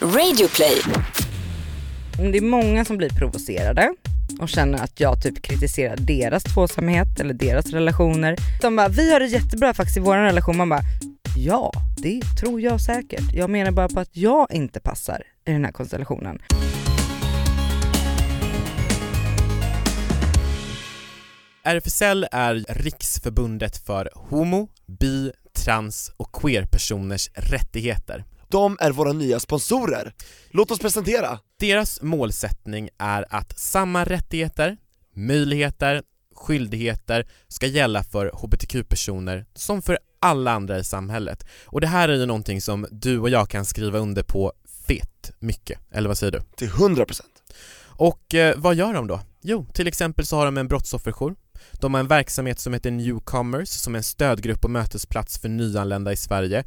Radioplay. Det är många som blir provocerade och känner att jag typ kritiserar deras tvåsamhet eller deras relationer. De bara, vi har det jättebra faktiskt i vår relation. Man bara, ja det tror jag säkert. Jag menar bara på att jag inte passar i den här konstellationen. RFSL är Riksförbundet för homo, bi, trans och queer-personers rättigheter. De är våra nya sponsorer. Låt oss presentera. Deras målsättning är att samma rättigheter, möjligheter, skyldigheter ska gälla för hbtq-personer som för alla andra i samhället. Och det här är ju någonting som du och jag kan skriva under på fett mycket, eller vad säger du? Till 100%. Och eh, vad gör de då? Jo, till exempel så har de en brottsofferjour de har en verksamhet som heter Newcomers som är en stödgrupp och mötesplats för nyanlända i Sverige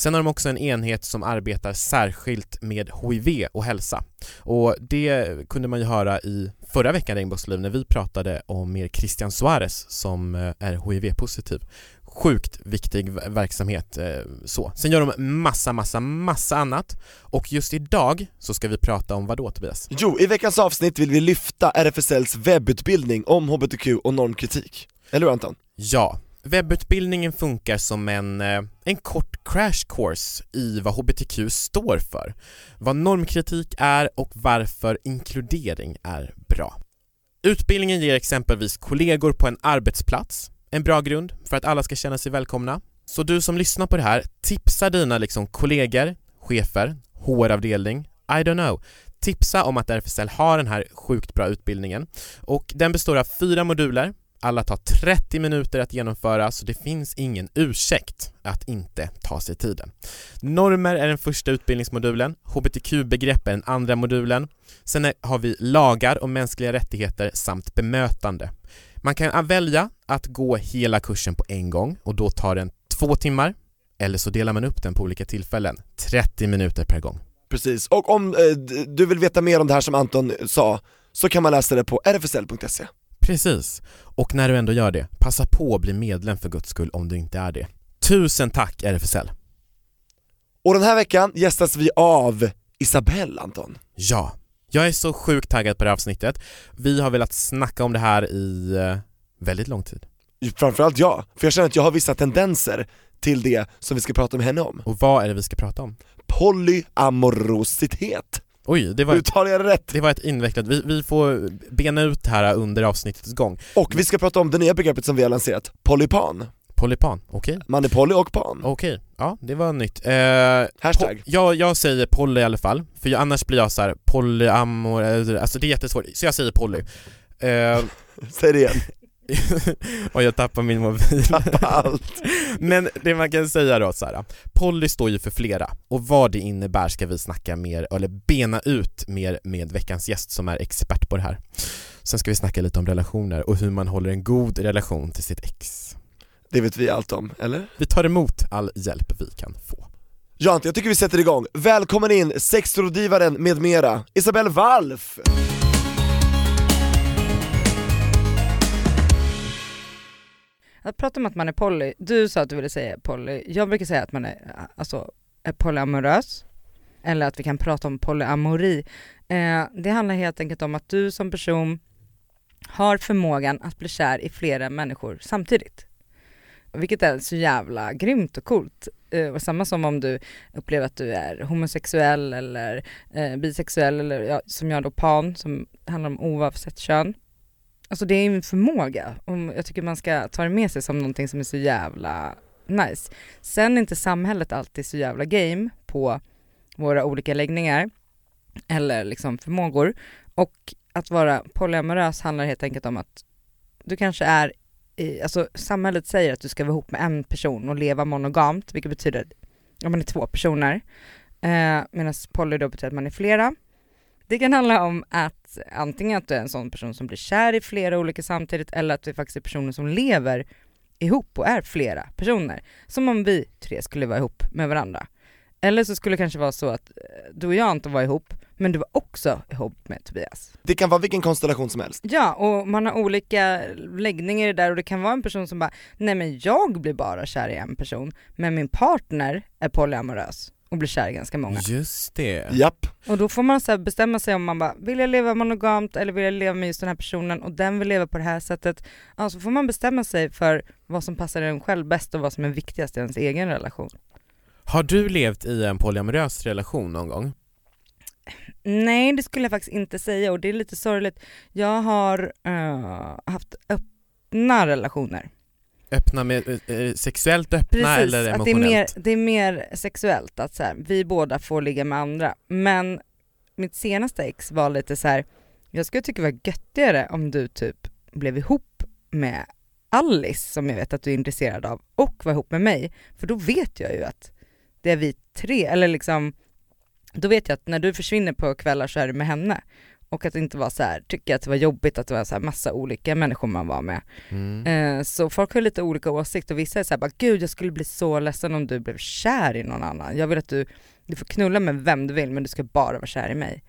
Sen har de också en enhet som arbetar särskilt med HIV och hälsa och det kunde man ju höra i förra veckan Regnbågsliv när vi pratade om mer Christian Suarez som eh, är HIV-positiv sjukt viktig verksamhet eh, så. Sen gör de massa, massa, massa annat och just idag så ska vi prata om vad då Tobias? Jo, i veckans avsnitt vill vi lyfta RFSLs webbutbildning om HBTQ och normkritik. Eller hur Anton? Ja, Webbutbildningen funkar som en, eh, en kort crash course i vad HBTQ står för, vad normkritik är och varför inkludering är bra. Utbildningen ger exempelvis kollegor på en arbetsplats en bra grund för att alla ska känna sig välkomna. Så du som lyssnar på det här, tipsa dina liksom kollegor, chefer, HR-avdelning, I don't know. Tipsa om att RFSL har den här sjukt bra utbildningen och den består av fyra moduler alla tar 30 minuter att genomföra så det finns ingen ursäkt att inte ta sig tiden. Normer är den första utbildningsmodulen, hbtq-begrepp är den andra modulen, sen har vi lagar och mänskliga rättigheter samt bemötande. Man kan välja att gå hela kursen på en gång och då tar den två timmar eller så delar man upp den på olika tillfällen, 30 minuter per gång. Precis, och om eh, du vill veta mer om det här som Anton sa så kan man läsa det på rfsl.se Precis, och när du ändå gör det, passa på att bli medlem för guds skull om du inte är det. Tusen tack RFSL! Och den här veckan gästas vi av Isabelle Anton. Ja, jag är så sjukt taggad på det här avsnittet. Vi har velat snacka om det här i eh, väldigt lång tid. Framförallt jag, för jag känner att jag har vissa tendenser till det som vi ska prata med henne om. Och vad är det vi ska prata om? Polyamorositet. Oj, det var, Uttalar jag rätt? det var ett invecklat, vi, vi får bena ut det här under avsnittets gång. Och vi ska prata om det nya begreppet som vi har lanserat, polypan. Polypan, okej? Man är poly och pan. Okej, ja det var nytt. Eh, Hashtag. po- jag, säger poly i alla fall, för jag, annars blir jag så här polyamor, alltså det är jättesvårt, så jag säger poly. Eh, Säg det igen, och jag tappar min mobil. tappa allt. Men det man kan säga då så här. Poly står ju för flera och vad det innebär ska vi snacka mer, eller bena ut mer med veckans gäst som är expert på det här. Sen ska vi snacka lite om relationer och hur man håller en god relation till sitt ex. Det vet vi allt om, eller? Vi tar emot all hjälp vi kan få. Ja Ante, jag tycker vi sätter igång. Välkommen in, sexrådgivaren med mera, Isabelle Walf! Att prata om att man är poly, du sa att du ville säga poly, jag brukar säga att man är, alltså, är polyamorös, eller att vi kan prata om polyamori. Eh, det handlar helt enkelt om att du som person har förmågan att bli kär i flera människor samtidigt. Vilket är så jävla grymt och coolt. Eh, och samma som om du upplever att du är homosexuell eller eh, bisexuell eller ja, som jag då pan, som handlar om oavsett kön. Alltså det är en förmåga och jag tycker man ska ta det med sig som någonting som är så jävla nice. Sen är inte samhället alltid så jävla game på våra olika läggningar eller liksom förmågor och att vara polyamorös handlar helt enkelt om att du kanske är i, alltså samhället säger att du ska vara ihop med en person och leva monogamt, vilket betyder att man är två personer. Eh, Medan poly då betyder att man är flera. Det kan handla om att antingen att du är en sån person som blir kär i flera olika samtidigt eller att du faktiskt är personer som lever ihop och är flera personer. Som om vi tre skulle vara ihop med varandra. Eller så skulle det kanske vara så att eh, du och jag inte var ihop, men du var också ihop med Tobias. Det kan vara vilken konstellation som helst. Ja, och man har olika läggningar i det där och det kan vara en person som bara, nej men jag blir bara kär i en person, men min partner är polyamorös. Och blir kär i ganska många. Just det. Japp, Och då får man så här bestämma sig om man bara, vill jag leva monogamt eller vill jag leva med just den här personen och den vill leva på det här sättet. Ja, så får man bestämma sig för vad som passar en själv bäst och vad som är viktigast i ens egen relation. Har du levt i en polyamorös relation någon gång? Nej det skulle jag faktiskt inte säga och det är lite sorgligt. Jag har eh, haft öppna relationer. Öppna med, eh, sexuellt öppna eller att det är, emotionellt? mer, det är mer sexuellt, att så här, vi båda får ligga med andra. Men mitt senaste ex var lite så här. jag skulle tycka det var göttigare om du typ blev ihop med Alice som jag vet att du är intresserad av och var ihop med mig. För då vet jag ju att det är vi tre, eller liksom, då vet jag att när du försvinner på kvällar så är du med henne. Och att inte var så här, tycker att det var jobbigt att det var så här massa olika människor man var med. Mm. Eh, så folk har lite olika åsikter och vissa är såhär bara gud jag skulle bli så ledsen om du blev kär i någon annan. Jag vill att du, du får knulla med vem du vill men du ska bara vara kär i mig.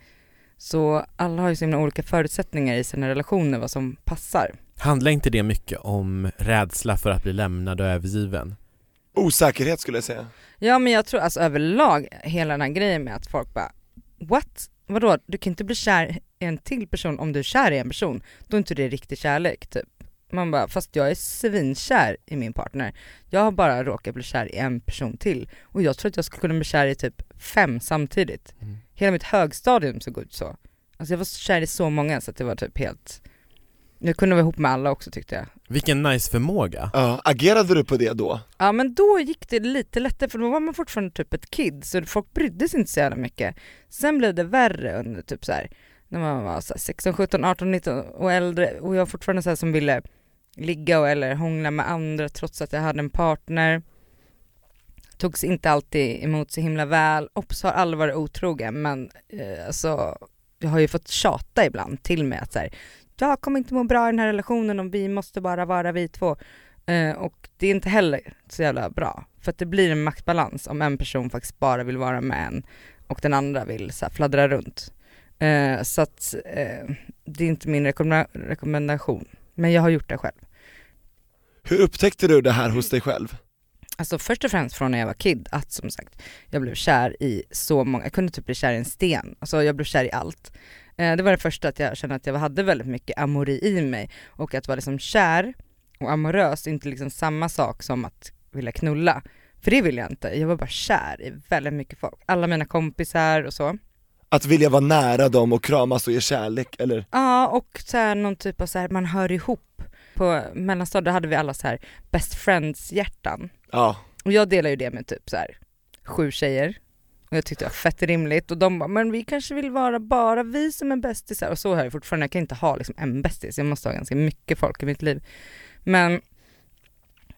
Så alla har ju så himla olika förutsättningar i sina relationer vad som passar. Handlar inte det mycket om rädsla för att bli lämnad och övergiven? osäkerhet skulle jag säga. Ja men jag tror alltså överlag hela den här grejen med att folk bara what? Vadå? Du kan inte bli kär en till person om du är kär i en person. Då är inte det riktig kärlek typ. Man bara, fast jag är svinkär i min partner. Jag har bara råkat bli kär i en person till. Och jag tror att jag skulle kunna bli kär i typ fem samtidigt. Mm. Hela mitt högstadium såg ut så. Alltså jag var kär i så många så att det var typ helt jag kunde vara ihop med alla också tyckte jag. Vilken nice förmåga. Ja, agerade du på det då? Ja men då gick det lite lättare för då var man fortfarande typ ett kid så folk brydde sig inte så jävla mycket. Sen blev det värre under typ så här, när man var så 16, 17, 18, 19 och äldre och jag var fortfarande så här som ville ligga och, eller hångla med andra trots att jag hade en partner. Togs inte alltid emot så himla väl. Ops har aldrig varit otrogen men eh, alltså jag har ju fått tjata ibland till mig att så här, jag kommer inte må bra i den här relationen om vi måste bara vara vi två. Eh, och det är inte heller så jävla bra. För att det blir en maktbalans om en person faktiskt bara vill vara med en och den andra vill så här, fladdra runt. Eh, så att eh, det är inte min rekommenda- rekommendation. Men jag har gjort det själv. Hur upptäckte du det här hos dig själv? Alltså först och främst från när jag var kid, att som sagt, jag blev kär i så många, jag kunde typ bli kär i en sten, alltså jag blev kär i allt. Eh, det var det första att jag kände att jag hade väldigt mycket amori i mig och att vara liksom kär och amorös är inte liksom samma sak som att vilja knulla. För det vill jag inte, jag var bara kär i väldigt mycket folk, alla mina kompisar och så. Att vilja vara nära dem och kramas och ge kärlek, eller? Ja och så här, någon typ av så här, man hör ihop. På mellanstadiet hade vi alla så här best friends hjärtan. Ja, Och jag delar ju det med typ så här sju tjejer. Och jag tyckte det var fett rimligt och de bara, men vi kanske vill vara bara vi som är bästisar och så har jag fortfarande, jag kan inte ha liksom en bästis, jag måste ha ganska mycket folk i mitt liv. Men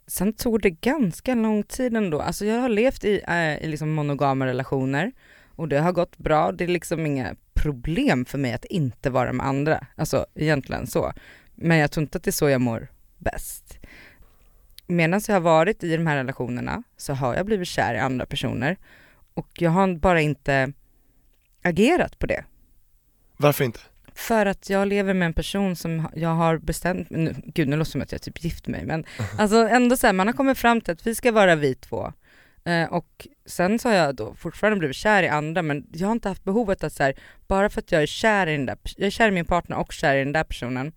sen tog det ganska lång tid ändå, alltså jag har levt i, äh, i liksom monogama relationer och det har gått bra, det är liksom inga problem för mig att inte vara med andra, alltså egentligen så. Men jag tror inte att det är så jag mår bäst medan jag har varit i de här relationerna så har jag blivit kär i andra personer och jag har bara inte agerat på det. varför inte? För att jag lever med en person som jag har bestämt, nu, gud nu låter det som att jag typ gift mig men alltså ändå så här, man har kommit fram till att vi ska vara vi två. Eh, och sen så har jag då fortfarande blivit kär i andra men jag har inte haft behovet att så här, bara för att jag är kär i den där, jag är kär i min partner och kär i den där personen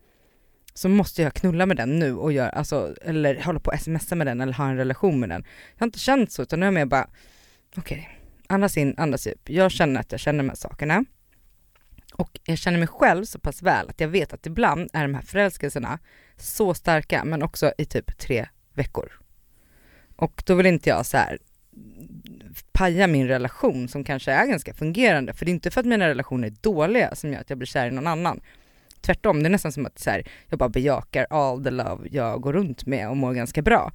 så måste jag knulla med den nu och göra, alltså, eller hålla på och smsa med den eller ha en relation med den. Jag har inte känt så utan nu är jag mer bara, okej, andas in, andas ut. Jag känner att jag känner de här sakerna. Och jag känner mig själv så pass väl att jag vet att ibland är de här förälskelserna så starka men också i typ tre veckor. Och då vill inte jag så här paja min relation som kanske är ganska fungerande för det är inte för att mina relationer är dåliga som gör att jag blir kär i någon annan. Tvärtom, det är nästan som att så här, jag bara bejakar all the love jag går runt med och mår ganska bra.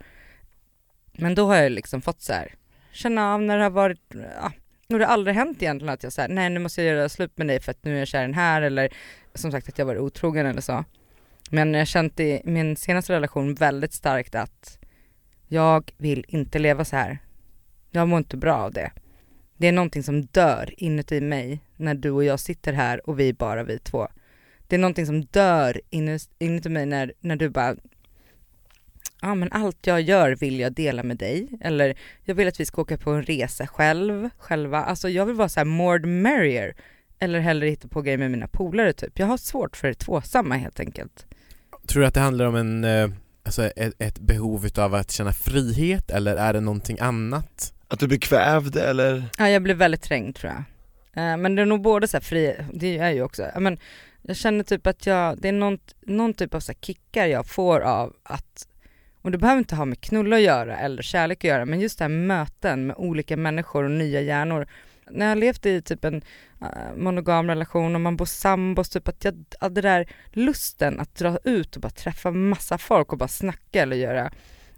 Men då har jag liksom fått så här, känna av när det har varit, ja, och det har aldrig hänt egentligen att jag säger nej nu måste jag göra slut med dig för att nu är jag kär i den här eller som sagt att jag varit otrogen eller så. Men jag har känt i min senaste relation väldigt starkt att jag vill inte leva så här. Jag mår inte bra av det. Det är någonting som dör inuti mig när du och jag sitter här och vi är bara vi två. Det är någonting som dör inuti, mig när, när du bara ja men allt jag gör vill jag dela med dig, eller jag vill att vi ska åka på en resa själv, själva, alltså jag vill vara så här more the merrier, eller hellre hitta på grejer med mina polare typ. Jag har svårt för det tvåsamma helt enkelt. Tror du att det handlar om en, eh, alltså ett, ett behov utav att känna frihet eller är det någonting annat? Att du blir kvävd eller? Ja jag blir väldigt trängd tror jag. Eh, men det är nog både så här fri, det är ju också, men jag känner typ att jag, det är någon, någon typ av så här kickar jag får av att, och det behöver inte ha med knulla att göra eller kärlek att göra, men just det här möten med olika människor och nya hjärnor. När jag levt i typ en eh, monogam relation och man bor sambos, typ att jag, att det där lusten att dra ut och bara träffa massa folk och bara snacka eller göra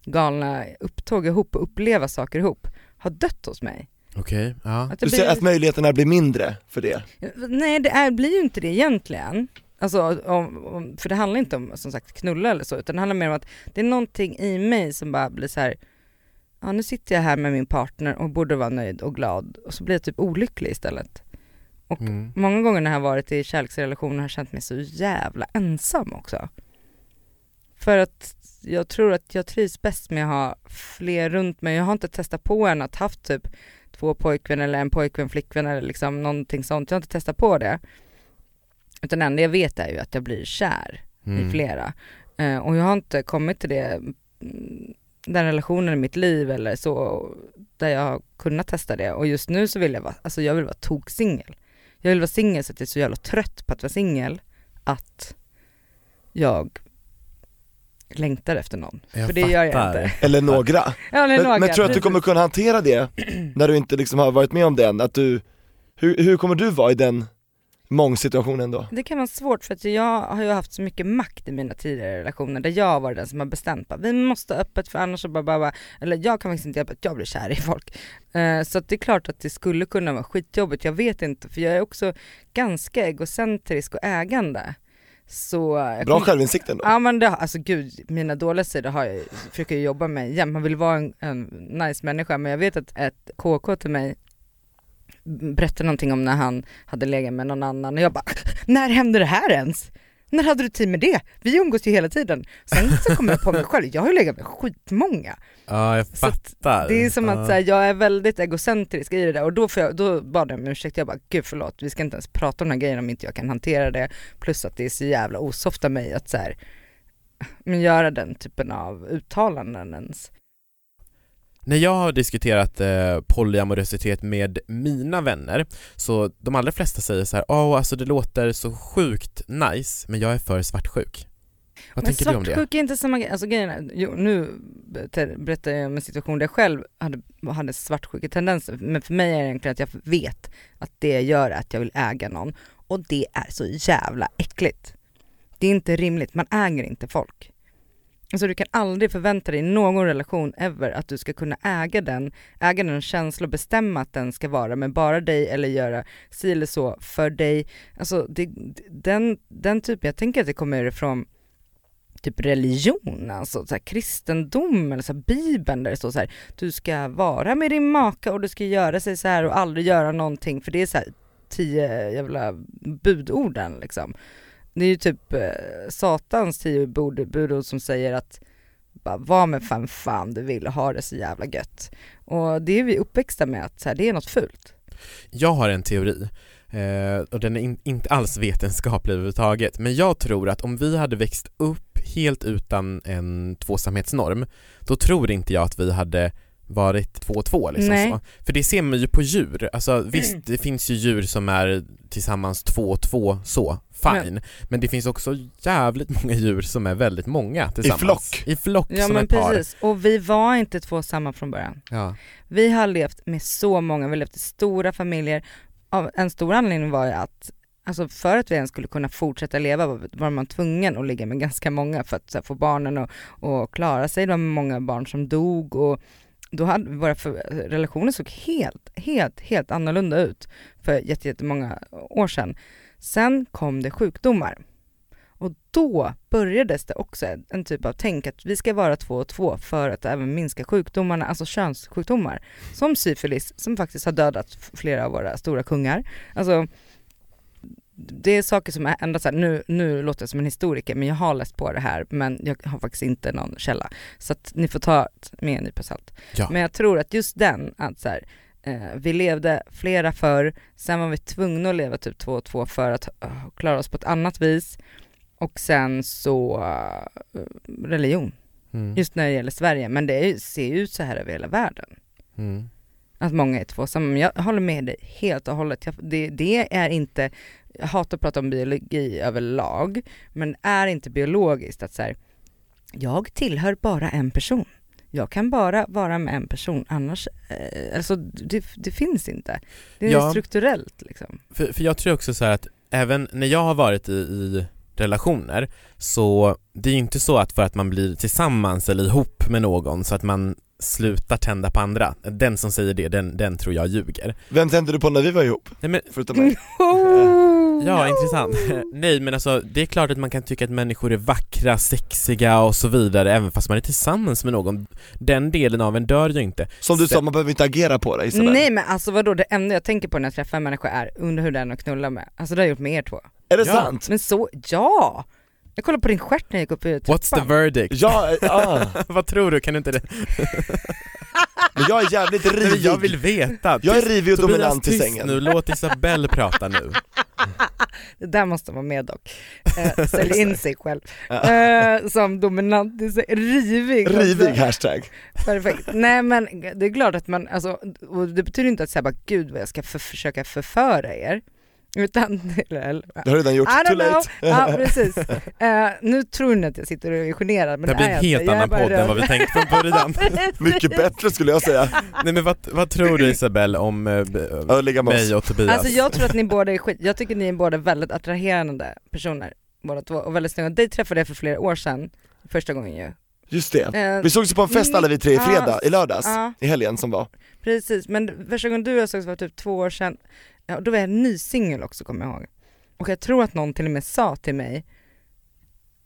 galna upptåg ihop och uppleva saker ihop har dött hos mig. Okej, ja. Att Du ser blir- att möjligheterna blir mindre för det? Nej det är, blir ju inte det egentligen. Alltså, om, om, för det handlar inte om som sagt knulla eller så, utan det handlar mer om att det är någonting i mig som bara blir så här. ja nu sitter jag här med min partner och borde vara nöjd och glad och så blir jag typ olycklig istället. Mm. Många gånger när jag har varit i kärleksrelationer har jag känt mig så jävla ensam också. För att jag tror att jag trivs bäst med att ha fler runt mig. Jag har inte testat på än att haft typ två pojkvänner eller en pojkvän, flickvän eller liksom någonting sånt. Jag har inte testat på det. Utan det enda jag vet är ju att jag blir kär i Mm. flera. Eh, och jag har inte kommit till det, mm, den relationen i mitt liv eller så, där jag har kunnat testa det. Och just nu så vill jag vara, alltså jag vill vara toksingel. Jag vill vara singel så att jag är så jävla trött på att vara singel, att jag längtar efter någon. Jag För det gör jag fattar. inte. Eller några? Ja, är Men, några, men tror du att du kommer kunna hantera det när du inte liksom har varit med om det än? Att du, hur, hur kommer du vara i den mångsituationen då? Det kan vara svårt för att jag har ju haft så mycket makt i mina tidigare relationer där jag varit den som har bestämt att vi måste öppet för annars så bara, bara, bara eller jag kan faktiskt inte hjälpa att jag blir kär i folk. Eh, så att det är klart att det skulle kunna vara skitjobbigt, jag vet inte för jag är också ganska egocentrisk och ägande. Så Bra kom- självinsikt ändå? Ja men det, alltså gud, mina dåliga sidor har jag, försöker jag jobba med jämt. Man vill vara en, en nice människa men jag vet att ett KK till mig berättade någonting om när han hade legat med någon annan och jag bara, när hände det här ens? När hade du tid med det? Vi umgås ju hela tiden. Sen så kommer jag på mig själv, jag har ju legat med skitmånga. Ja, jag Så att fattar. Det är som att så här, jag är väldigt egocentrisk i det där och då, får jag, då bad jag om ursäkt, jag bara gud förlåt, vi ska inte ens prata om den här grejen om inte jag kan hantera det. Plus att det är så jävla osoft av mig att så här, men göra den typen av uttalanden ens. När jag har diskuterat eh, polyamorositet med mina vänner så de allra flesta säger så här, åh alltså det låter så sjukt nice men jag är för svartsjuk. Vad men tänker du om det? svartsjuk är inte samma grej, alltså grejen är, jo, nu ber- berättar jag om en situation där jag själv hade, hade svartsjuketendenser, men för mig är det egentligen att jag vet att det gör att jag vill äga någon och det är så jävla äckligt. Det är inte rimligt, man äger inte folk. Alltså du kan aldrig förvänta dig i någon relation ever att du ska kunna äga den, äga den känsla och bestämma att den ska vara med bara dig eller göra si eller så för dig. Alltså det, den, den typen, jag tänker att det kommer ifrån typ religion, alltså så här, kristendom eller så här, bibeln där det står så här, du ska vara med din maka och du ska göra sig så här och aldrig göra någonting för det är så här tio jävla budorden liksom. Det är ju typ eh, satans tio budord som säger att bara var med fan fan du vill och ha det så jävla gött. Och det är vi uppväxta med att så här, det är något fult. Jag har en teori eh, och den är in, inte alls vetenskaplig överhuvudtaget men jag tror att om vi hade växt upp helt utan en tvåsamhetsnorm då tror inte jag att vi hade varit två och två liksom Nej. så. För det ser man ju på djur, alltså visst det finns ju djur som är tillsammans två och två så, fine. Men det finns också jävligt många djur som är väldigt många tillsammans. flock. I flock Ja som men ett par. precis, och vi var inte två samma från början. Ja. Vi har levt med så många, vi har levt i stora familjer. En stor anledning var ju att, alltså för att vi ens skulle kunna fortsätta leva var- var man tvungen att ligga med ganska många för att så här, få barnen att och klara sig. Det var många barn som dog och då hade våra relationer såg helt, helt, helt annorlunda ut för jätte- jättemånga år sedan. Sen kom det sjukdomar. Och då började det också en, typ av tänk att vi ska vara två och två för att även minska sjukdomarna, alltså könssjukdomar. Som syfilis som faktiskt har dödat flera av våra stora kungar. Alltså det är saker som är ändå så här, nu, nu låter jag som en historiker men jag har läst på det här men jag har faktiskt inte någon källa. Så att ni får ta med en nypa salt. Ja. Men jag tror att just den, att så här, eh, vi levde flera förr, sen var vi tvungna att leva typ två och två för att uh, klara oss på ett annat vis. Och sen så uh, religion, Mm. just när det gäller Sverige. Men det är, ser ju ut så här över hela världen. Mm. Att många är tvåsamma. Men jag håller med dig helt och hållet. Jag, det, det är inte, jag hatar att prata om biologi överlag, men är inte biologiskt att så här, jag tillhör bara en person. Jag kan bara vara med en person, annars, eh, alltså det, det finns inte. Det är Ja. strukturellt liksom. För, för jag tror också så här att även när jag har varit i, i relationer så det är ju inte så att för att man blir tillsammans eller ihop med någon så att man slutar tända på andra. Den som säger det, den, den tror jag ljuger. Vem tände du på när vi var ihop? Nej men, Förutom mig? ja intressant. Nej men alltså det är klart att man kan tycka att människor är vackra, sexiga och så vidare även fast man är tillsammans med någon. Den delen av en dör ju inte. Som du Sen- sa, man behöver inte agera på det Isabel. Nej men alltså vadå, det enda jag tänker på när jag träffar en människa är, undrar hur den är att knulla med. Alltså det har jag gjort med er två. Är det Ja. sant? Men så, ja! Jag kollade på din stjärt när jag gick upp i trappan. What's the verdict? Ja, eh, ah. Vad tror du? Kan du inte det? men jag är jävligt rivig jag vill veta. Jag är rivig och Tobias, dominant i sängen nu, låt Isabelle prata nu. Det där måste vara med dock. Eh, sälj in sig själv. Eh, som dominant, i sig- rivig. Rivig Alltså, hashtag perfekt. Nej men det är klart att man, alltså, och det betyder inte att säga bara gud vad jag ska för, försöka förföra er. Utan, eller, Det har redan gjort, too late Ja precis. Eh, nu tror ni att jag sitter och är generad men Det blir är en jag helt inte. Jag är annan bara podd än vad vi tänkt från början. Mycket bättre skulle jag säga, Nej men vad, vad tror du Isabelle om oss mig och Tobias? Alltså jag tror att ni båda är skit, jag tycker ni är båda väldigt attraherande personer båda två och väldigt snygga. Dig träffade jag för flera år sedan, första gången ju. Just det, Eh, vi sågs ju på en fest alla vi tre i fredag, i lördags, i helgen som var Precis, men första gången du och jag sågs var typ två år sedan, ja, då var jag ny singel också kommer jag ihåg. Och jag tror att någon till och med sa till mig,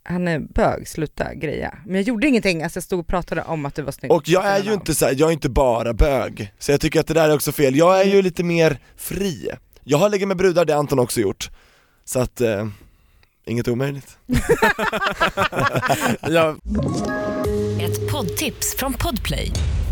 han är bög, sluta greja. Men jag gjorde ingenting, alltså jag stod och pratade om att du var snygg. Och jag är ju inte så här, jag är inte bara bög, så jag tycker att det där är också fel, jag är ju lite mer fri Jag har legat med brudar, det har Anton också gjort, så att, eh, inget omöjligt Ja, Ett poddtips från Podplay.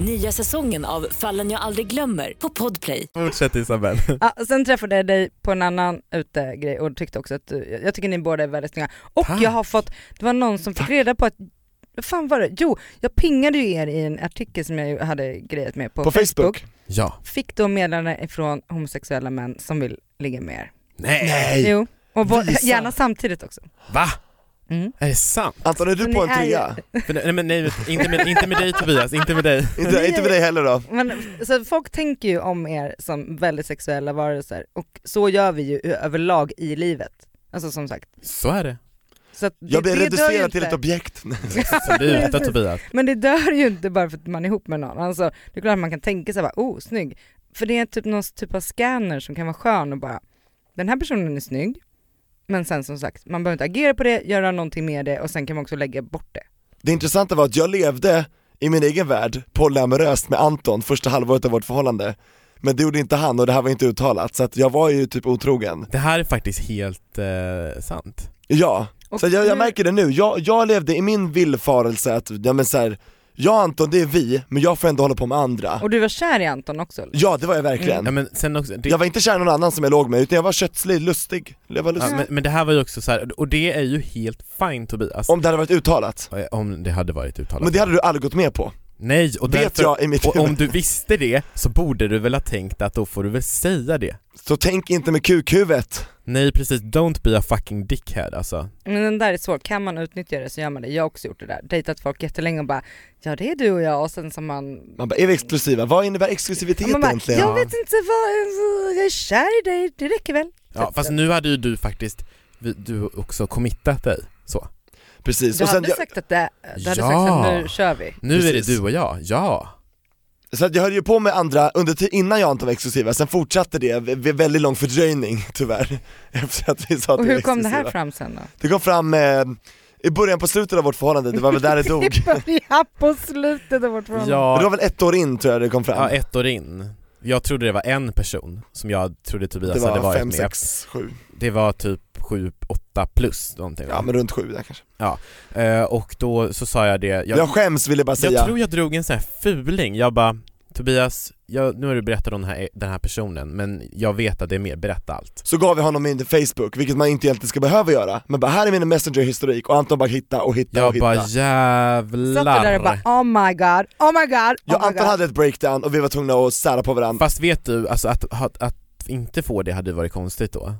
Nya säsongen av Fallen jag aldrig glömmer på Podplay. fortsätt Isabelle. Ja, sen träffade jag dig på en annan utegrej och tyckte också att du, jag tycker ni båda är väldigt snygga. Och Tack. jag har fått, det var någon som fick reda på att, vad fan var det? Jo, jag pingade ju er i en artikel som jag hade grejat med på, På Facebook? Ja. Fick då meddelanden ifrån homosexuella män som vill ligga med er. Nej! Jo, och gärna samtidigt också. Va? Mm. Är det sant? Anton är du Så på en ju- trea? För, nej men nej, inte med, inte med dig Tobias, inte med dig. Inte, inte med dig heller då? Men, så folk tänker ju om er som väldigt sexuella varelser och så gör vi ju överlag i livet. Alltså som sagt. Så är det. Så det, Jag blir ju reducerad till ett objekt Sluta Tobias. Men det dör ju inte bara för att man är ihop med någon. Alltså, det är klart att man kan tänka sig bara, oh snygg. För det är typ någon typ av scanner som kan vara skön och bara, den här personen är snygg. Men sen som sagt, man behöver inte agera på det, göra någonting med det och sen kan man också lägga bort det. Det intressanta var att jag levde i min egen värld polyamoröst med Anton första halvåret av vårt förhållande Men det gjorde inte han och det här var inte uttalat, så att jag var ju typ otrogen Det här är faktiskt helt eh, sant. Ja, Och så jag, jag märker det nu, jag, jag levde i min villfarelse att, ja men så här, jag och Anton det är vi, men jag får ändå hålla på med andra Och du var kär i Anton också? eller? Ja det var jag verkligen, Ja men sen också, det, jag var inte kär i någon annan som jag låg med utan jag var kötslig, lustig, jag var ja, lustig men, men det här var ju också så här, och det är ju helt fine Tobias. Om det hade varit uttalat, Om det hade varit uttalat. men det hade du aldrig gått med på, Nej, och vet därför, jag i mitt och om du visste det så borde du väl ha tänkt att då får du väl säga det. Så tänk inte med kukhuvudet Nej precis, don't be a fucking dickhead alltså. Men den där är svår, kan man utnyttja det så gör man det. Jag har också gjort det där, dejtat folk jättelänge och bara ja det är du och jag och sen som man Man bara, är vi exklusiva? Vad innebär exklusivitet man bara, egentligen? jag vet inte vad, jag är kär i dig, det räcker väl? Ja fast nu hade ju du faktiskt, du också committat dig så. Precis, Du och sen hade jag, sagt att det, du hade Ja. sagt att nu kör vi. Nu är det Precis. du och jag, ja. så att jag höll ju på med andra under innan jag och Anton var exklusiva, sen fortsatte det vid väldigt lång fördröjning tyvärr Efter att vi sa att Och vi hur kom det här fram sen då? Det kom fram eh, i början på slutet av vårt förhållande, det var väl där det dog I början på slutet av vårt förhållande. Det var Ja, väl ett år in tror jag det kom fram ja, ett år in. Jag trodde det var en person som jag trodde Tobias Det hade var varit fem, med. sex, sju, Det var typ 7, 8 plus någonting ja men runt sju där kanske Eh, och då så sa jag det, jag, Jag, skäms vill jag bara säga jag tror jag drog en sån här fuling, jag bara Tobias, jag, nu har du berättat om den här, den här personen men jag vet att det är mer, berätta allt. Så gav vi honom min Facebook, vilket man inte egentligen ska behöva göra Men bara här är min messenger-historik och Anton bara hitta och hitta och Jag hitta bara Satt jävlar. du där och bara oh my god, oh my god, Jag oh och my Anton god. hade ett breakdown och vi var tvungna att sära på varandra Fast vet du, alltså att, att, att inte få det hade varit konstigt då.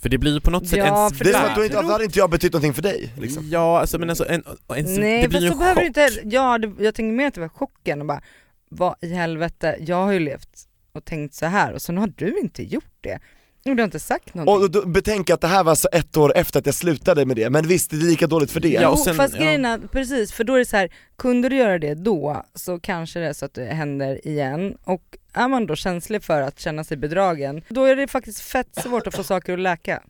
För det blir ju på något sätt Ja, en för Det är som att då inte, hade inte jag betytt någonting för dig liksom. Ja, alltså men alltså en, en, Nej det blir ju så en behöver chock. du inte ja det, jag tänker mer att det var chocken och bara vad i helvete, jag har ju levt och tänkt så här och så nu har du inte gjort det. Du har inte sagt någonting. Och då, betänk att det här var alltså ett år efter att jag slutade med det, men visst det är lika dåligt för det Ja, jo, och sen- fast ja. grejen är, precis, för då är det så här, kunde du göra det då så kanske det är så att det händer igen och är man då känslig för att känna sig bedragen, då är det faktiskt fett svårt att få saker att läka.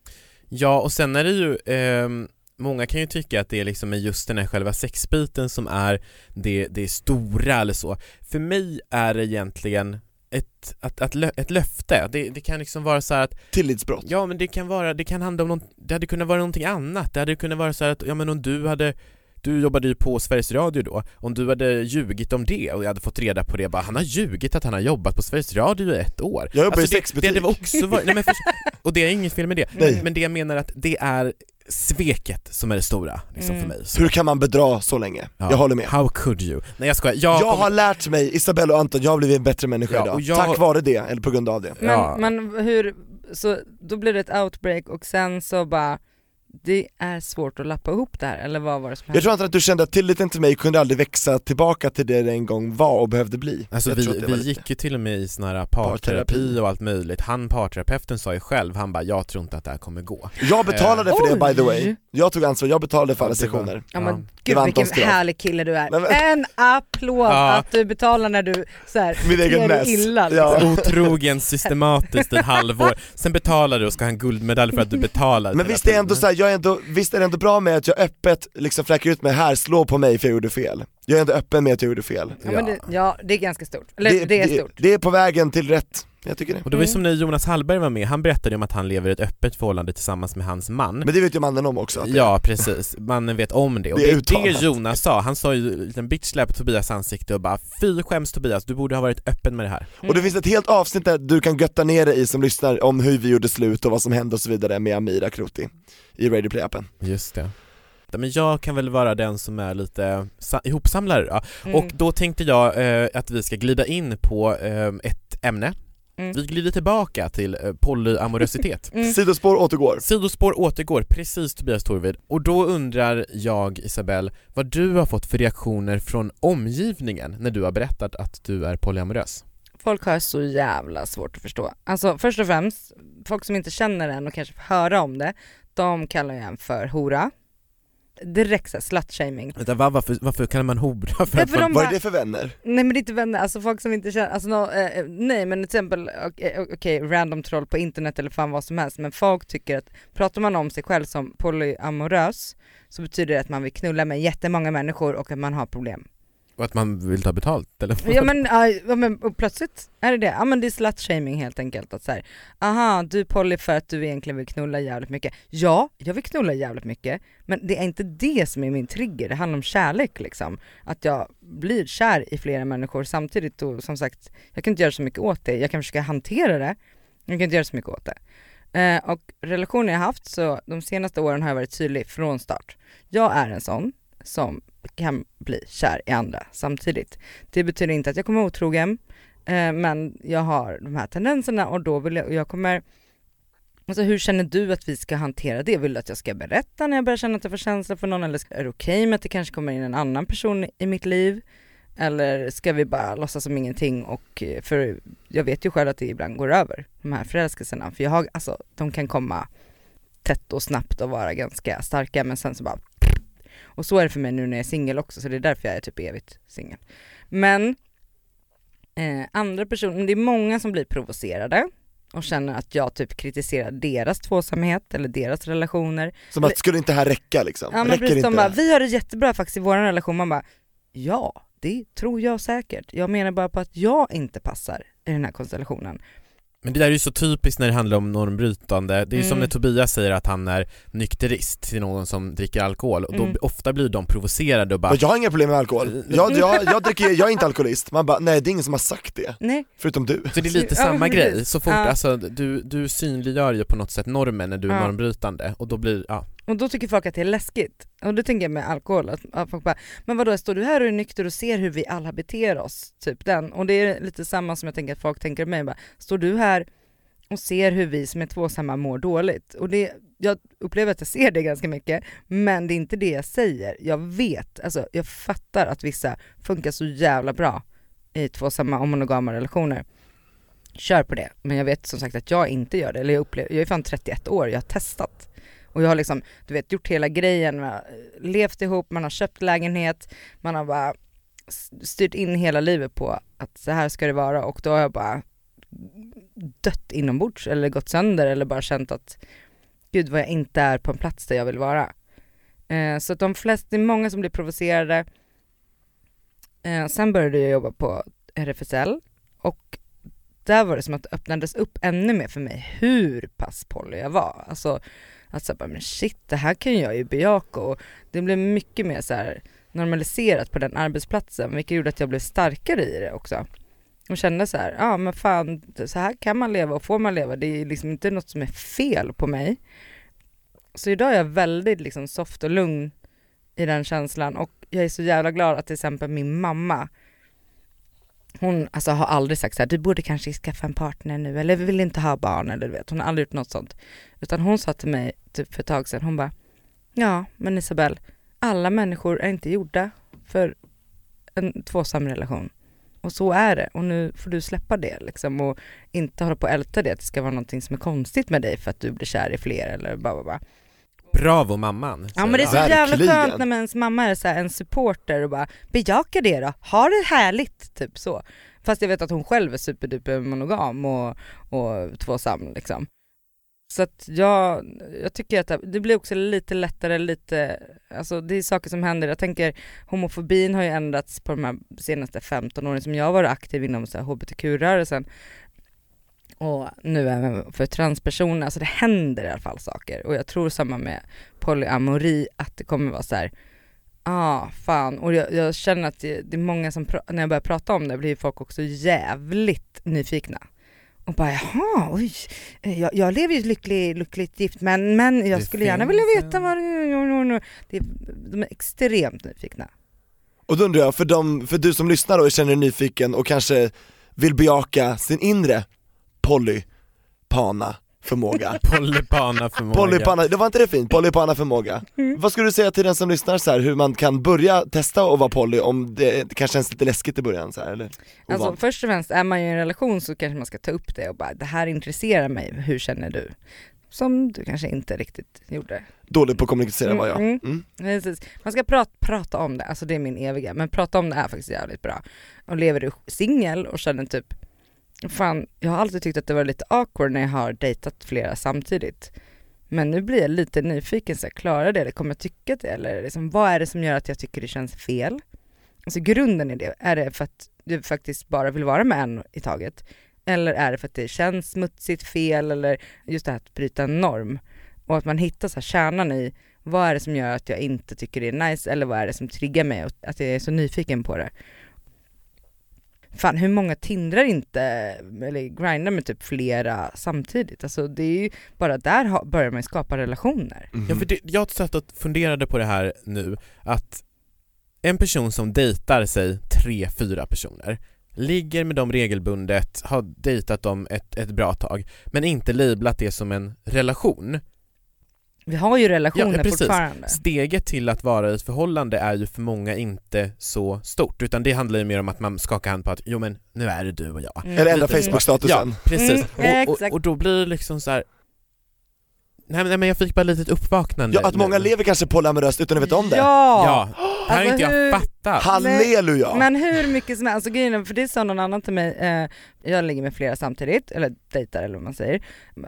Ja, och sen är det ju, ehm, många kan ju tycka att det är liksom just den här själva sexbiten som är det, det stora eller så. För mig är det egentligen ett, att, att, lö- ett löfte, det, det kan liksom vara så att Tillitsbrott. Ja men det kan vara, det kan handla om något, det hade kunnat vara någonting annat, det hade kunnat vara så att, ja men om du hade du jobbade ju på Sveriges Radio då, om du hade ljugit om det och jag hade fått reda på det, bara han har ljugit att han har jobbat på Sveriges Radio i ett år. Jag jobbar i det, sexbutik. det, det var också varit, nej men för, och det är inget fel med det, Nej. men det jag menar att det är sveket som är det stora liksom Mm. för mig så, Hur kan man bedra så länge? ja. Jag håller med How could you? Nej jag skojar, jag, Jag har lärt mig, Isabella och Anton, jag har blivit en bättre människa Ja, idag, jag- tack vare det, eller på grund av det Men, Ja. men hur, så då blir det ett outbreak och sen så bara, det är svårt att lappa ihop det här eller vad var det som Jag hände? tror inte att du kände att tilliten till mig kunde aldrig växa tillbaka till det det en gång var och behövde bli Alltså jag vi, tror vi lite- gick ju till och med i sån här parterapi Parterapi. och allt möjligt, han parterapeuten sa ju själv, han bara 'jag tror inte att det här kommer gå' Jag betalade för det by the way, jag tog ansvar, jag betalade för Ja, alla sessioner Ja Ja. men gud vilken härlig kille du är. Men- En applåd Ja. att du betalar när du så här, Min egen mess. illa. Ja. liksom. Otrogen systematiskt i ett halvår, sen betalar du och ska ha en guldmedalj för att du betalar Men visst är, det ändå tiden. Jag är ändå, visst är det ändå bra med att jag öppet liksom fläcker ut mig här, slå på mig för jag gjorde fel Jag är ändå öppen med att jag gjorde fel Ja, men det, ja det är ganska stort. Eller det, är stort. det är på vägen till rätt, jag tycker det. Och det var ju Mm. som när Jonas Hallberg var med, han berättade om att han lever ett öppet förhållande tillsammans med hans man. Men det vet ju mannen om också det- Ja precis, mannen vet om det. Och Det det är det uttalat. Jonas sa, han sa ju en liten bitch slap på Tobias ansikte och bara Fy skäms Tobias, du borde ha varit öppen med det här. Och det finns ett helt avsnitt där du kan götta ner dig i som lyssnar om hur vi gjorde slut och vad som hände och så vidare med Amira Kroti i Radio Play-appen Just det. Men jag kan väl vara den som är lite sa- ihopsamlare då. Mm. Och då tänkte jag eh, att vi ska glida in på eh, ett ämne Mm. Vi glider tillbaka till eh, polyamorositet Mm. Sidospår återgår Sidospår återgår, precis Tobias Torvid. Och då undrar jag, Isabelle, vad du har fått för reaktioner från omgivningen när du har berättat att du är polyamorös? Folk har så jävla svårt att förstå. Alltså först och främst, folk som inte känner en och kanske får höra om det, de kallar ju en för hora. Direkt såhär slutshaming. Vänta, va, varför, varför kallar man hora? För Ja, för de Vad är det för vänner? Nej men det är inte vänner, alltså folk som inte känner, alltså no, eh, nej men till exempel, okej okej, random troll på internet eller fan vad som helst, men folk tycker att, pratar man om sig själv som polyamorös så betyder det att man vill knulla med jättemånga människor och att man har problem och att man vill ta betalt eller? Ja men, ja, men och plötsligt är det det, ja men det är slutshaming helt enkelt att så här, aha du är poly för att du egentligen vill knulla jävligt mycket. Ja, jag vill knulla jävligt mycket, men det är inte det som är min trigger, det handlar om kärlek liksom. Att jag blir kär i flera människor samtidigt och som sagt, jag kan inte göra så mycket åt det, jag kan försöka hantera det, men jag kan inte göra så mycket åt det. Eh, och relationer jag haft så de senaste åren har jag varit tydlig från start. Jag är en sån som kan bli kär i andra samtidigt. Det betyder inte att jag kommer vara otrogen, eh, men jag har de här tendenserna och då vill jag, och jag kommer Alltså hur känner du att vi ska hantera det? Vill du att jag ska berätta när jag börjar känna att jag får känslor för någon eller är det okej med att det kanske kommer in en annan person i mitt liv? Eller ska vi bara låtsas som ingenting och, eh, för jag vet ju själv att det ibland går över, de här förälskelserna. För jag har, alltså de kan komma tätt och snabbt och vara ganska starka men sen så bara och så är det för mig nu när jag är singel också, så det är därför jag är typ evigt singel. Men eh, andra personer, det är många som blir provocerade och känner att jag typ kritiserar deras tvåsamhet eller deras relationer. Som att, skulle inte det här räcka liksom? Ja men Räcker precis, inte de bara, vi har det jättebra faktiskt i vår relation, man bara ja, det tror jag säkert. Jag menar bara på att jag inte passar i den här konstellationen. Men det där är ju så typiskt när det handlar om normbrytande, det är ju som Mm. när Tobias säger att han är nykterist till någon som dricker alkohol. Och då Mm. ofta blir de provocerade och bara jag har inga problem med alkohol, jag, jag, jag, dricker, jag är inte alkoholist, man bara nej det är ingen som har sagt det, Nej, förutom du. Så det är lite samma grej, så fort, Ja. alltså du, du synliggör ju på något sätt normen när du är Ja. normbrytande. Och då blir, ja och då tycker folk att det är läskigt. Och då tänker jag med alkohol, att, att folk bara, men vadå står du här och är nykter och ser hur vi alla beter oss? Typ den. Och det är lite samma som jag tänker att folk tänker om mig, bara, står du här och ser hur vi som är tvåsamma mår dåligt? Och det, jag upplever att jag ser det ganska mycket, men det är inte det jag säger. Jag vet, alltså jag fattar att vissa funkar så jävla bra i tvåsamma och monogama relationer. Kör på det, men jag vet som sagt att jag inte gör det. Eller jag, upplever, jag är fan 31 år, jag har testat. Och jag har liksom, du vet, gjort hela grejen, man har levt ihop, man har köpt lägenhet, man har bara styrt in hela livet på att så här ska det vara och då har jag bara dött inombords eller gått sönder eller bara känt att gud vad jag inte är på en plats där jag vill vara. Eh, så att de flesta, det är många som blir provocerade. Eh, sen började jag jobba på RFSL och där var det som att det öppnades upp ännu mer för mig hur pass poly jag var. Alltså att så bara, men shit det här kan jag ju bejaka och det blev mycket mer så här normaliserat på den arbetsplatsen vilket gjorde att jag blev starkare i det också. Och kände så här, ja men fan så här kan man leva och får man leva, det är liksom inte något som är fel på mig. Så idag är jag väldigt liksom soft och lugn i den känslan och jag är så jävla glad att till exempel min mamma hon alltså, har aldrig sagt så här, du borde kanske skaffa en partner nu eller vill inte ha barn eller du vet, hon har aldrig gjort något sånt. Utan hon sa till mig typ för ett tag sedan, hon bara, ja men Isabelle, alla människor är inte gjorda för en tvåsam relation. Och så är det och nu får du släppa det liksom och inte hålla på och älta det att det ska vara någonting som är konstigt med dig för att du blir kär i fler eller bara, bara, bara. Bravo mamman! Ja men det är så jävla Verkligen. skönt när ens mamma är så här en supporter och bara bejaka det då, ha det härligt, typ så. Fast jag vet att hon själv är superduper monogam och, och tvåsam liksom. Så att jag, jag tycker att det- blir också lite lättare, lite, alltså det är saker som händer. Jag tänker homofobin har ju ändrats på de här senaste 15 åren som jag har varit aktiv inom så här hbtq-rörelsen. Och nu även för transpersoner, alltså det händer i alla fall saker. Och jag tror samma med polyamori, att det kommer vara så här. ah fan, och jag, jag känner att det, det är många som, när jag börjar prata om det blir folk också jävligt nyfikna. Och bara jaha, oj, jag, jag lever ju lycklig, lyckligt gift men, men jag Det skulle gärna vilja veta vad det det. De är extremt nyfikna. Och då undrar jag, för, de, för du som lyssnar och känner dig nyfiken och kanske vill bejaka sin inre polypana förmåga Polypana förmåga. Polypana, det var inte det fint? Polypana förmåga. Mm. Vad skulle du säga till den som lyssnar så här, hur man kan börja testa att vara poly om det, det kanske känns lite läskigt i början så här, eller? Alltså först och främst, är man i en relation så kanske man ska ta upp det och bara det här intresserar mig, hur känner du? Som du kanske inte riktigt gjorde. Dålig på att kommunicera var jag. Mm, Mm. Precis. Man ska prata, prata om det, alltså det är min eviga, men prata om det är faktiskt jävligt bra. Och lever du singel och känner typ, fan jag har alltid tyckt att det var lite awkward när jag har dejtat flera samtidigt. Men nu blir jag lite nyfiken, så här, klarar det eller kommer jag tycka det? Eller liksom, vad är det som gör att jag tycker det känns fel? Alltså grunden i det, är det för att du faktiskt bara vill vara med en i taget? Eller är det för att det känns smutsigt, fel eller just det här att bryta en norm? Och att man hittar så här kärnan i vad är det som gör att jag inte tycker det är nice eller vad är det som triggar mig och att jag är så nyfiken på det. Fan hur många tindrar inte, eller grindar med typ flera samtidigt? Alltså det är ju, bara där börjar man skapa relationer. Mm. Ja, för det, jag satt och funderade på det här nu, att en person som dejtar sig tre, fyra personer, ligger med dem regelbundet, har dejtat dem ett, ett bra tag, men inte lablat det som en relation. Vi har ju relationer Ja, precis. fortfarande. Steget till att vara i ett förhållande är ju för många inte så stort, utan det handlar ju mer om att man skakar hand på att jo men nu är det du och jag. Mm. Eller ändra. Facebook-statusen. Ja, precis. Mm, och, och, och då blir det liksom så här. Nej, men- nej men jag fick bara ett litet uppvaknande Ja, att många lever kanske polyamoröst utan att veta om det. Ja! Ja, det här har Alltså, inte hur- jag fattat Halleluja! Men hur mycket som helst, alltså grejen är, för det sa någon annan till mig, eh, jag ligger med flera samtidigt, eller dejtar eller vad man säger.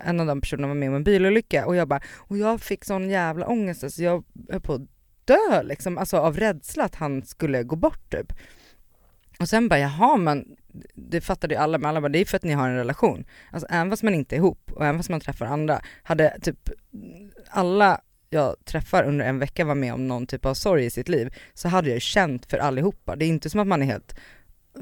En av de personerna var med om en bilolycka och jag bara, och jag fick sån jävla ångest, alltså jag höll på att dö liksom, alltså av rädsla att han skulle gå bort typ. Och sen bara, jaha men det fattade ju alla, men alla bara, det är för att ni har en relation. Alltså även fast man inte är ihop och även fast man träffar andra, hade typ alla jag träffar under en vecka var med om någon typ av sorg i sitt liv så hade jag ju känt för allihopa. Det är inte som att man är helt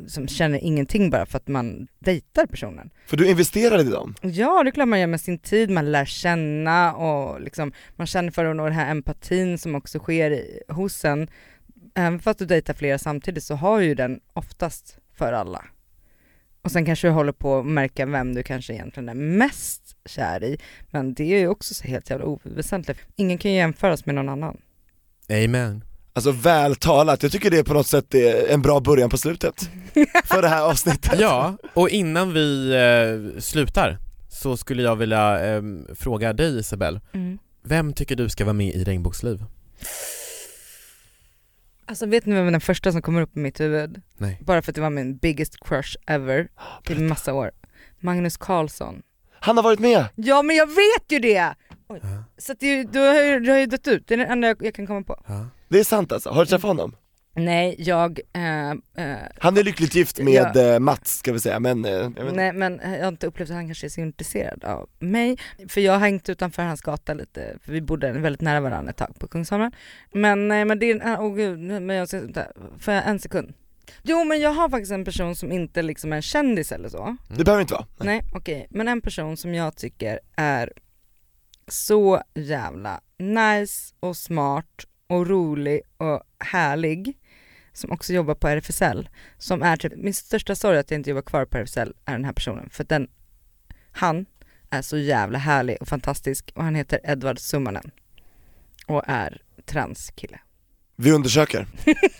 som känner ingenting bara för att man dejtar personen. För du investerade i dem? Ja det är klart man gör med sin tid, man lär känna och liksom, man känner för den och den här empatin som också sker i, hos en. Även fast du dejtar flera samtidigt så har ju den oftast för alla. Och sen kanske du håller på att märka vem du kanske egentligen är mest kär i. Men det är ju också så helt jävla oväsentligt. Ingen kan ju jämföras med någon annan. Amen Alltså väl talat, jag tycker det är på något sätt är en bra början på slutet för det här avsnittet. Ja, och innan vi eh, slutar så skulle jag vilja eh, fråga dig Isabel, vem tycker du ska vara med i Regnbågsliv? Alltså vet ni vem den första som kommer upp i mitt huvud? Nej. Bara för att det var min biggest crush ever i massa år. Magnus Carlsson. Han har varit med! Ja men jag vet ju det! Oj. Ja. Så att det, du, har ju, du har ju dött ut, det är det enda jag, jag kan komma på. Ja. Det är sant alltså, har du träffat honom? Nej jag, eh, eh, Han är lyckligt gift med eh, Mats ska vi säga, men eh, jag nej men jag har inte upplevt att han kanske är så intresserad av mig. För jag har hängt utanför hans gata lite, för vi bodde väldigt nära varandra ett tag på Kungsholmen. Men nej men det är, åh gud, men jag ska, får jag en sekund? Jo men jag har faktiskt en person som inte liksom är en kändis eller så. Det behöver inte vara. Nej okej, men en person som jag tycker är så jävla nice och smart och rolig och härlig som också jobbar på RFSL som är typ, min största sorg att jag inte jobbar kvar på RFSL är den här personen för den, han är så jävla härlig och fantastisk och han heter Edvard Summanen och är transkille. Vi undersöker,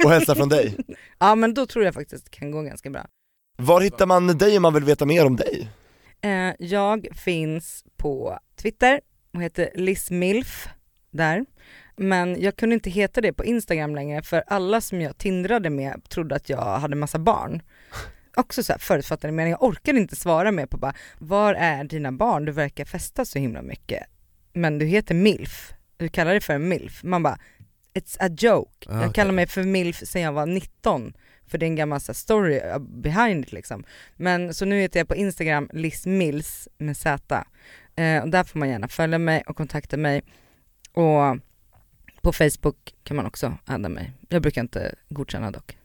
och hälsar från dig. Ja men då tror jag faktiskt det kan gå ganska bra. Var hittar man dig om man vill veta mer om dig? Eh, jag finns på Twitter och heter Liz Milf där. Men jag kunde inte heta det på Instagram längre för alla som jag tindrade med trodde att jag hade massa barn. Också så här förutfattade meningar, jag orkade inte svara mer på bara var är dina barn? Du verkar festa så himla mycket. Men du heter Milf, du kallar dig för en Milf. Man bara it's a joke. Ah, jag kallar mig för Milf sedan jag var 19 för det är en gammal så här, story behind it liksom. Men så nu heter jag på Instagram Liz Mills med Z. Eh, och där får man gärna följa mig och kontakta mig. Och på Facebook kan man också adda mig. Jag brukar inte godkänna dock.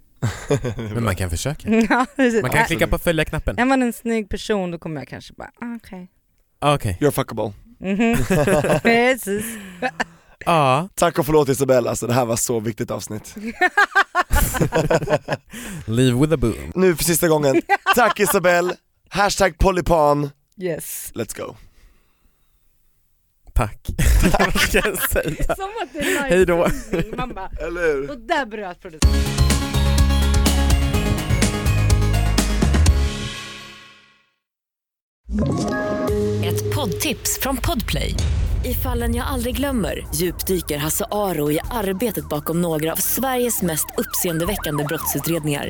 Men man kan försöka. ja, precis. Man kan klicka på följa-knappen. Är man en snygg person då kommer jag kanske bara, ah, okej. Okej. You're fuckable. Mhm. Precis. Ja, Tack och förlåt Isabella, alltså det här var så viktigt avsnitt. leave with a boom. Nu för sista gången, tack Isabel, hashtag polypan, Yes. let's go. Tack. Ska jag säga? Som att det är. Hej då. Man bara, Eller hur? och där bröt producenten. Ett poddtips från Podplay. I fallen jag aldrig glömmer djupdyker Hasse Aro i arbetet bakom några av Sveriges mest uppseendeväckande brottsutredningar.